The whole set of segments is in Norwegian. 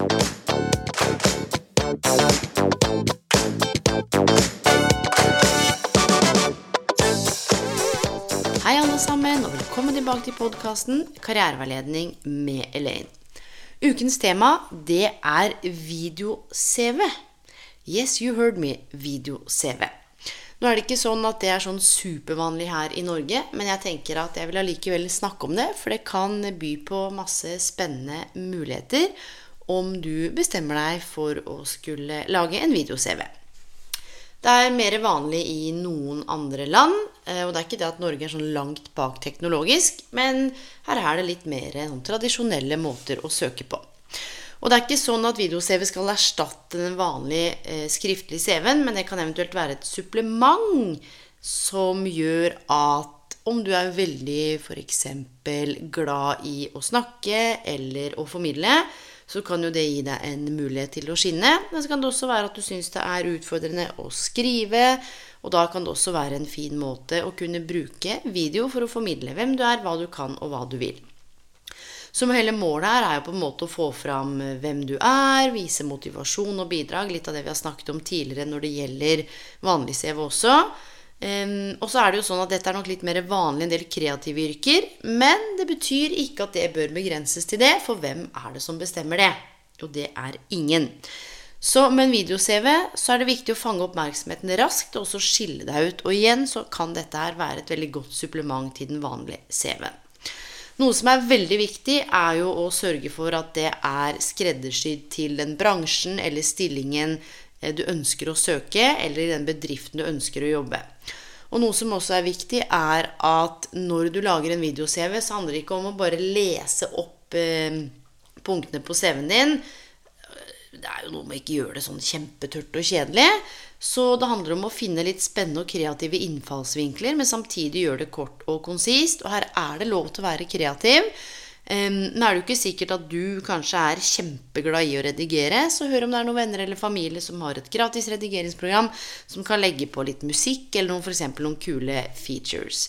Hei, alle sammen, og velkommen tilbake til podkasten Karriereveiledning med Elaine. Ukens tema, det er video-CV. Yes, you heard me. Video-CV. Nå er det ikke sånn at det er sånn supervanlig her i Norge, men jeg tenker at jeg vil allikevel snakke om det, for det kan by på masse spennende muligheter om du bestemmer deg for å skulle lage en video-CV. Det er mer vanlig i noen andre land. eh, Og det er ikke det at Norge er sånn langt bak teknologisk, men her er det litt mer noen tradisjonelle måter å søke på. Og det er ikke sånn at video-CV skal erstatte den vanlige eh, skriftlige CV-en, men det kan eventuelt være et supplement som gjør at om du er veldig f.eks. glad i å snakke eller å formidle, så kan jo det gi deg en mulighet til å skinne. Men så kan det også være at du syns det er utfordrende å skrive. Og da kan det også være en fin måte å kunne bruke video for å formidle hvem du er, hva du kan, og hva du vil. Så hele målet her er jo på en måte å få fram hvem du er, vise motivasjon og bidrag. Litt av det vi har snakket om tidligere når det gjelder vanlig CV også. Um, og så er det jo sånn at dette er nok litt mer vanlig en del kreative yrker. Men det betyr ikke at det bør begrenses til det, for hvem er det som bestemmer det? Jo, det er ingen. Så med en video-CV så er det viktig å fange oppmerksomheten raskt og også skille deg ut. Og igjen så kan dette her være et veldig godt supplement til den vanlige CV-en. Noe som er veldig viktig, er jo å sørge for at det er skreddersydd til den bransjen eller stillingen du ønsker å søke, eller i den bedriften du ønsker å jobbe. Og noe som også er viktig, er at når du lager en video-CV, så handler det ikke om å bare lese opp eh, punktene på CV-en din. Det er jo noe med å ikke gjøre det sånn kjempetørt og kjedelig. Så det handler om å finne litt spennende og kreative innfallsvinkler, men samtidig gjøre det kort og konsist. Og her er det lov til å være kreativ. Nå er det jo ikke sikkert at du kanskje er kjempeglad i å redigere, så hør om det er noen venner eller familie som har et gratis redigeringsprogram som kan legge på litt musikk eller noen, f.eks. noen kule features.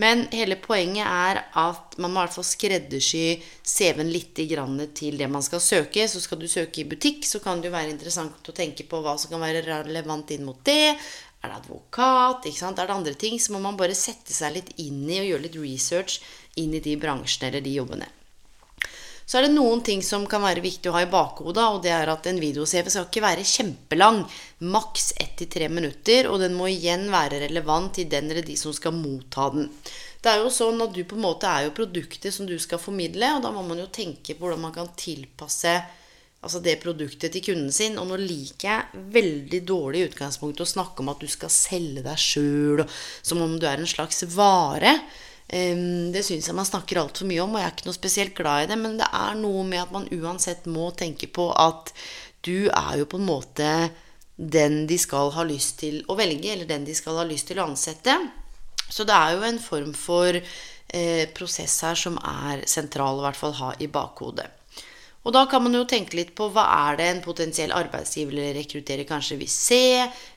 Men hele poenget er at man må i hvert fall skreddersy CV-en litt til det man skal søke. Så skal du søke i butikk, så kan det jo være interessant å tenke på hva som kan være relevant inn mot det. Er det advokat? ikke sant? Er det andre ting? Så må man bare sette seg litt inn i og gjøre litt research inn i de bransjene eller de jobbene. Så er det noen ting som kan være viktig å ha i bakhodet, og det er at en video-CV skal ikke være kjempelang. Maks 1-3 minutter, og den må igjen være relevant til den eller de som skal motta den. Det er jo sånn at du på en måte er jo produktet som du skal formidle, og da må man jo tenke på hvordan man kan tilpasse altså det produktet til kunden sin. Og nå liker jeg veldig dårlig i utgangspunktet å snakke om at du skal selge deg sjøl, som om du er en slags vare. Det syns jeg man snakker altfor mye om, og jeg er ikke noe spesielt glad i det. Men det er noe med at man uansett må tenke på at du er jo på en måte den de skal ha lyst til å velge, eller den de skal ha lyst til å ansette. Så det er jo en form for eh, prosess her som er sentral å hvert fall ha i bakhodet. Og da kan man jo tenke litt på hva er det en potensiell arbeidsgiver eller rekrutterer kanskje vil se?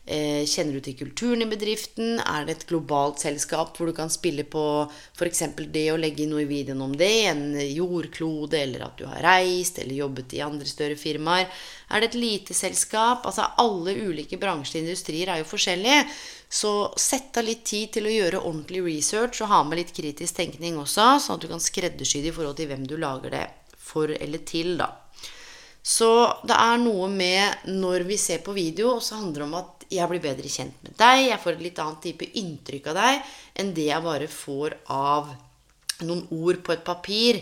Eh, kjenner du til kulturen i bedriften? Er det et globalt selskap hvor du kan spille på f.eks. det å legge inn noe i videoen om det? En jordklode, eller at du har reist eller jobbet i andre større firmaer? Er det et lite selskap? Altså alle ulike bransjer og industrier er jo forskjellige. Så sett av litt tid til å gjøre ordentlig research og ha med litt kritisk tenkning også, sånn at du kan skreddersy det i forhold til hvem du lager det for eller til, da. Så det er noe med når vi ser på video, så handler det om at jeg blir bedre kjent med deg. Jeg får et litt annet type inntrykk av deg enn det jeg bare får av noen ord på et papir.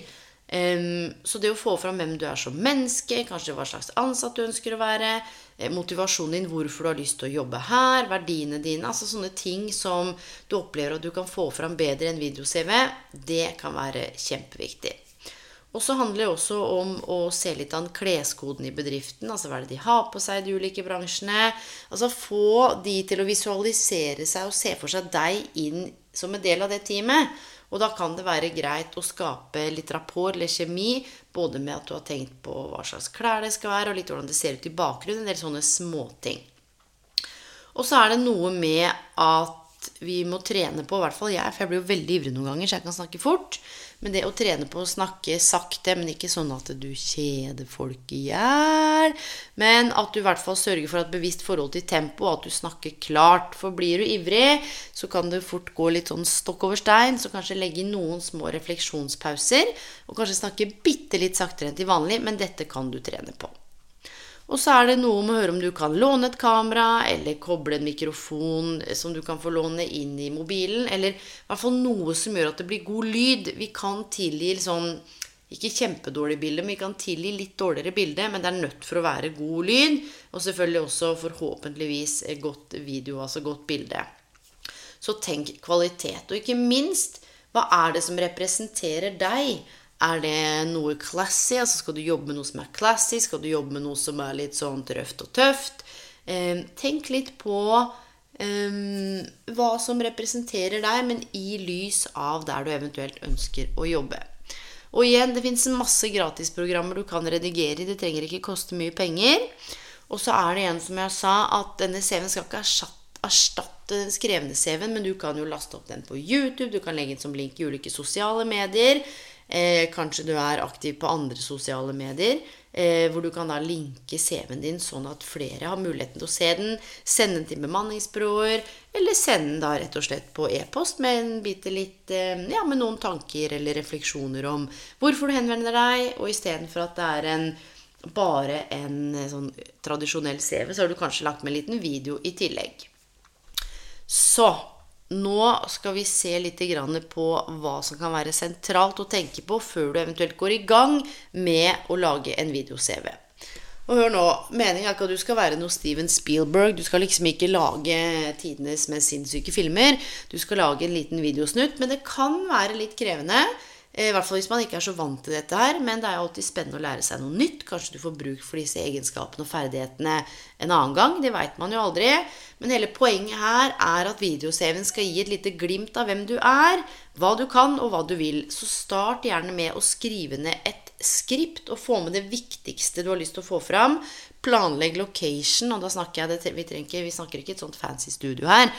Så det å få fram hvem du er som menneske, kanskje hva slags ansatt du ønsker å være, eh, motivasjonen din, hvorfor du har lyst til å jobbe her, verdiene dine, altså sånne ting som du opplever at du kan få fram bedre enn video-CV, det kan være kjempeviktig. Og så handler det også om å se litt an kleskoden i bedriften. Altså hva er det de har på seg i de ulike bransjene. Altså få de til å visualisere seg og se for seg deg inn som en del av det teamet. Og da kan det være greit å skape litt rapport eller kjemi, både med at du har tenkt på hva slags klær det skal være, og litt hvordan det ser ut i bakgrunnen. En del sånne småting. Og så er det noe med at vi må trene på, i hvert fall jeg, for jeg blir jo veldig ivrig noen ganger, så jeg kan snakke fort. Men det å trene på å snakke sakte, men ikke sånn at du kjeder folk i hjel. Men at du i hvert fall sørger for et bevisst forhold til tempo, at du snakker klart. For blir du ivrig, så kan det fort gå litt sånn stokk over stein. Så kanskje legge noen små refleksjonspauser, og kanskje snakke bitte litt saktere enn til vanlig. Men dette kan du trene på. Og så er det noe med å høre om du kan låne et kamera, eller koble en mikrofon som du kan få låne inn i mobilen. Eller i hvert fall noe som gjør at det blir god lyd. Vi kan tilgi sånn ikke kjempedårlig bilde, men vi kan tilgi litt dårligere bilde. Men det er nødt for å være god lyd. Og selvfølgelig også forhåpentligvis godt video, altså godt bilde. Så tenk kvalitet. Og ikke minst, hva er det som representerer deg? Er det noe classy? Altså skal du jobbe med noe som er classy? Skal du jobbe med noe som er litt sånn røft og tøft? Eh, tenk litt på eh, hva som representerer deg, men i lys av der du eventuelt ønsker å jobbe. Og igjen, det fins masse gratisprogrammer du kan redigere i. Det trenger ikke koste mye penger. Og så er det igjen, som jeg sa, at denne CV-en skal ikke erstatte den skrevne CV-en, men du kan jo laste opp den på YouTube. Du kan legge den som link i ulike sosiale medier. Eh, kanskje du er aktiv på andre sosiale medier, eh, hvor du kan da linke CV-en din sånn at flere har muligheten til å se den, sende den til bemanningsbyråer, eller sende den da rett og slett på e-post med en bitte litt eh, Ja, med noen tanker eller refleksjoner om hvorfor du henvender deg, og istedenfor at det er en bare en eh, sånn tradisjonell CV, så har du kanskje lagt med en liten video i tillegg. Så nå skal vi se litt på hva som kan være sentralt å tenke på før du eventuelt går i gang med å lage en video-CV. Og hør nå, Meningen er ikke at du skal være noe Steven Spielberg. Du skal liksom ikke lage tidenes mest sinnssyke filmer. Du skal lage en liten videosnutt. Men det kan være litt krevende. I hvert fall hvis man ikke er så vant til dette her. Men det er jo alltid spennende å lære seg noe nytt. Kanskje du får bruk for disse egenskapene og ferdighetene en annen gang. Det veit man jo aldri. Men hele poenget her er at video-CV-en skal gi et lite glimt av hvem du er, hva du kan, og hva du vil. Så start gjerne med å skrive ned et skript og få med det viktigste du har lyst til å få fram. Planlegg location, og da snakker jeg det, vi, trenger, vi snakker ikke et sånt fancy studio her,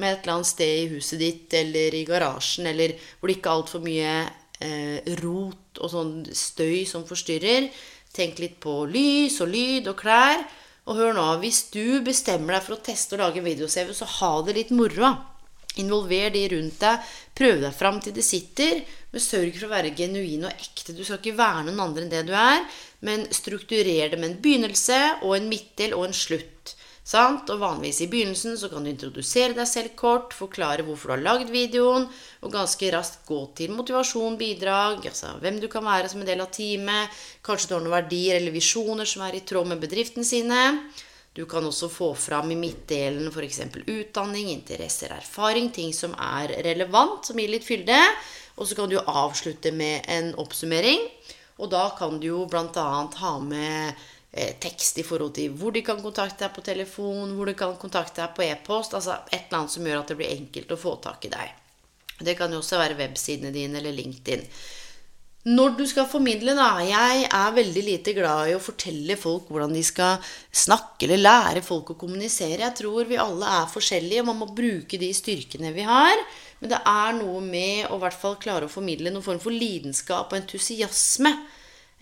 med et eller annet sted i huset ditt eller i garasjen, eller hvor det ikke er altfor mye eh, rot og sånn støy som forstyrrer. Tenk litt på lys og lyd og klær. Og hør nå, hvis du bestemmer deg for å teste og lage video-CV, så ha det litt moro. Involver de rundt deg. Prøv deg fram til det sitter. Men sørg for å være genuin og ekte. Du skal ikke være noen andre enn det du er, men strukturer det med en begynnelse og en midtdel og en slutt. Sant? Og vanligvis i begynnelsen så kan du introdusere deg selv kort, forklare hvorfor du har lagd videoen, og ganske raskt gå til motivasjon, bidrag, altså hvem du kan være som en del av teamet. Kanskje du har noen verdier eller visjoner som er i tråd med bedriften sine. Du kan også få fram i midtdelen f.eks. utdanning, interesser, erfaring, ting som er relevant, som gir litt fylde. Og så kan du avslutte med en oppsummering. Og da kan du jo bl.a. ha med tekst i forhold til hvor de kan kontakte deg på telefon, hvor de kan kontakte deg på e-post. Altså et eller annet som gjør at det blir enkelt å få tak i deg. Det kan jo også være websidene dine eller LinkedIn. Når du skal formidle, da Jeg er veldig lite glad i å fortelle folk hvordan de skal snakke eller lære folk å kommunisere. Jeg tror vi alle er forskjellige, og man må bruke de styrkene vi har. Men det er noe med å hvert fall klare å formidle noen form for lidenskap og entusiasme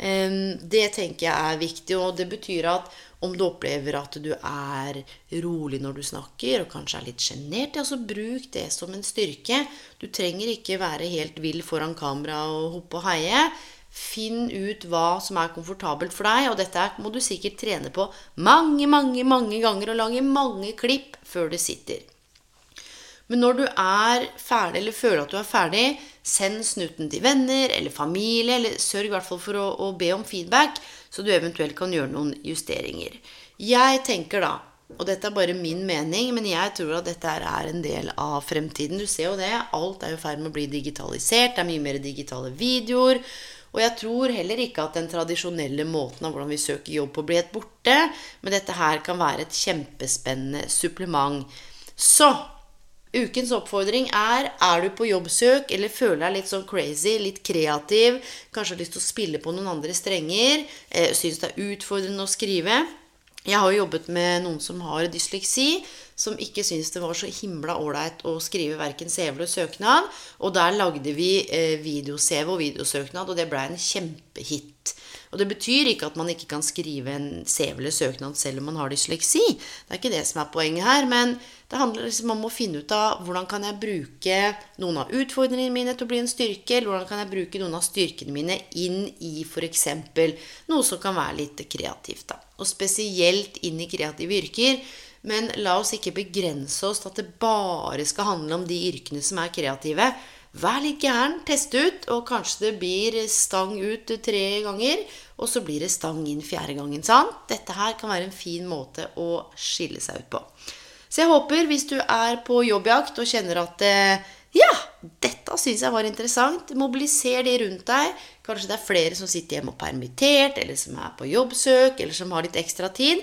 det tenker jeg er viktig, og det betyr at om du opplever at du er rolig når du snakker, og kanskje er litt sjenert, ja, så bruk det som en styrke. Du trenger ikke være helt vill foran kamera og hoppe og heie. Finn ut hva som er komfortabelt for deg, og dette må du sikkert trene på mange, mange, mange ganger og lage mange klipp før det sitter. Men når du er ferdig, eller føler at du er ferdig, send snuten til venner eller familie, eller sørg i hvert fall for å, å be om feedback, så du eventuelt kan gjøre noen justeringer. Jeg tenker da og dette er bare min mening, men jeg tror at dette er en del av fremtiden. Du ser jo det. Alt er i ferd med å bli digitalisert. Det er mye mer digitale videoer. Og jeg tror heller ikke at den tradisjonelle måten av hvordan vi søker jobb på, blir helt borte. Men dette her kan være et kjempespennende supplement. Så ukens oppfordring er er du på jobbsøk eller føler deg litt sånn crazy, litt kreativ, kanskje har lyst til å spille på noen andre strenger, eh, syns det er utfordrende å skrive jeg har jo jobbet med noen som har dysleksi, som ikke syntes det var så himla ålreit å skrive verken CV eller søknad. Og der lagde vi eh, video-CV og videosøknad, og det blei en kjempehit. Og det betyr ikke at man ikke kan skrive en CV eller søknad selv om man har dysleksi. Det er ikke det som er poenget her. Men det handler liksom om å finne ut av hvordan kan jeg bruke noen av utfordringene mine til å bli en styrke, eller hvordan kan jeg bruke noen av styrkene mine inn i f.eks. noe som kan være litt kreativt. da. Og spesielt inn i kreative yrker. Men la oss ikke begrense oss til at det bare skal handle om de yrkene som er kreative. Vær litt gæren, test ut, og kanskje det blir stang ut tre ganger, og så blir det stang inn fjerde gangen. sant? Dette her kan være en fin måte å skille seg ut på. Så jeg håper, hvis du er på jobbjakt og kjenner at eh, ja, dette syns jeg var interessant, mobiliser de rundt deg. Kanskje det er flere som sitter hjemme og permittert, eller som er på jobbsøk, eller som har litt ekstra tid.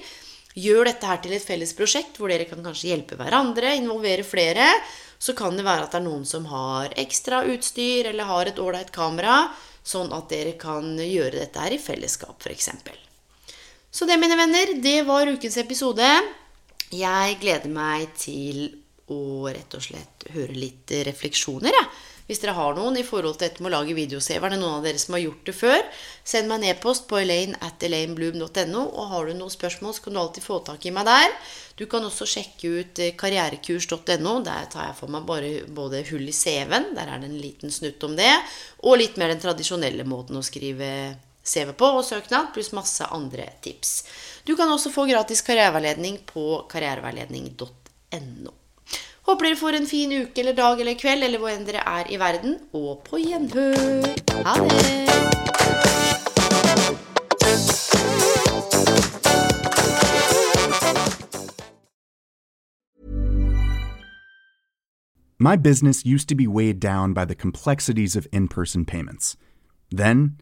Gjør dette her til et felles prosjekt hvor dere kan kanskje hjelpe hverandre, involvere flere. Så kan det være at det er noen som har ekstra utstyr eller har et ålreit kamera, sånn at dere kan gjøre dette her i fellesskap, f.eks. Så det, mine venner, det var ukens episode. Jeg gleder meg til å rett og slett høre litt refleksjoner, jeg. Ja. Hvis dere har noen i forhold til dette med å lage videosev, er noen av dere som har gjort det før, send meg en e-post på elaine at elainebloom.no. Og har du noen spørsmål, så kan du alltid få tak i meg der. Du kan også sjekke ut eh, karrierekurs.no. Der tar jeg for meg bare, både hull i CV-en, der er det en liten snutt om det, og litt mer den tradisjonelle måten å skrive CV på og søknad, pluss masse andre tips. Du kan også få gratis karriereveiledning på karriereveiledning.no. Håper dere får en fin uke eller dag eller kveld eller hvor enn dere er i verden. Og på gjenhør. Ha det! My business used to be weighed down by the complexities of in person payments. Then,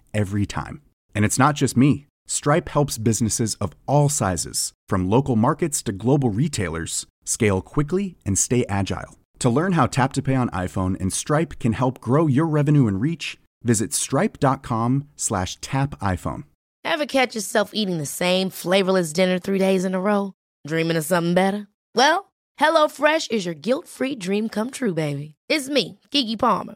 every time. And it's not just me. Stripe helps businesses of all sizes, from local markets to global retailers, scale quickly and stay agile. To learn how Tap to Pay on iPhone and Stripe can help grow your revenue and reach, visit stripe.com/tapiphone. Ever catch yourself eating the same flavorless dinner 3 days in a row, dreaming of something better? Well, HelloFresh is your guilt-free dream come true, baby. It's me, Kiki Palmer.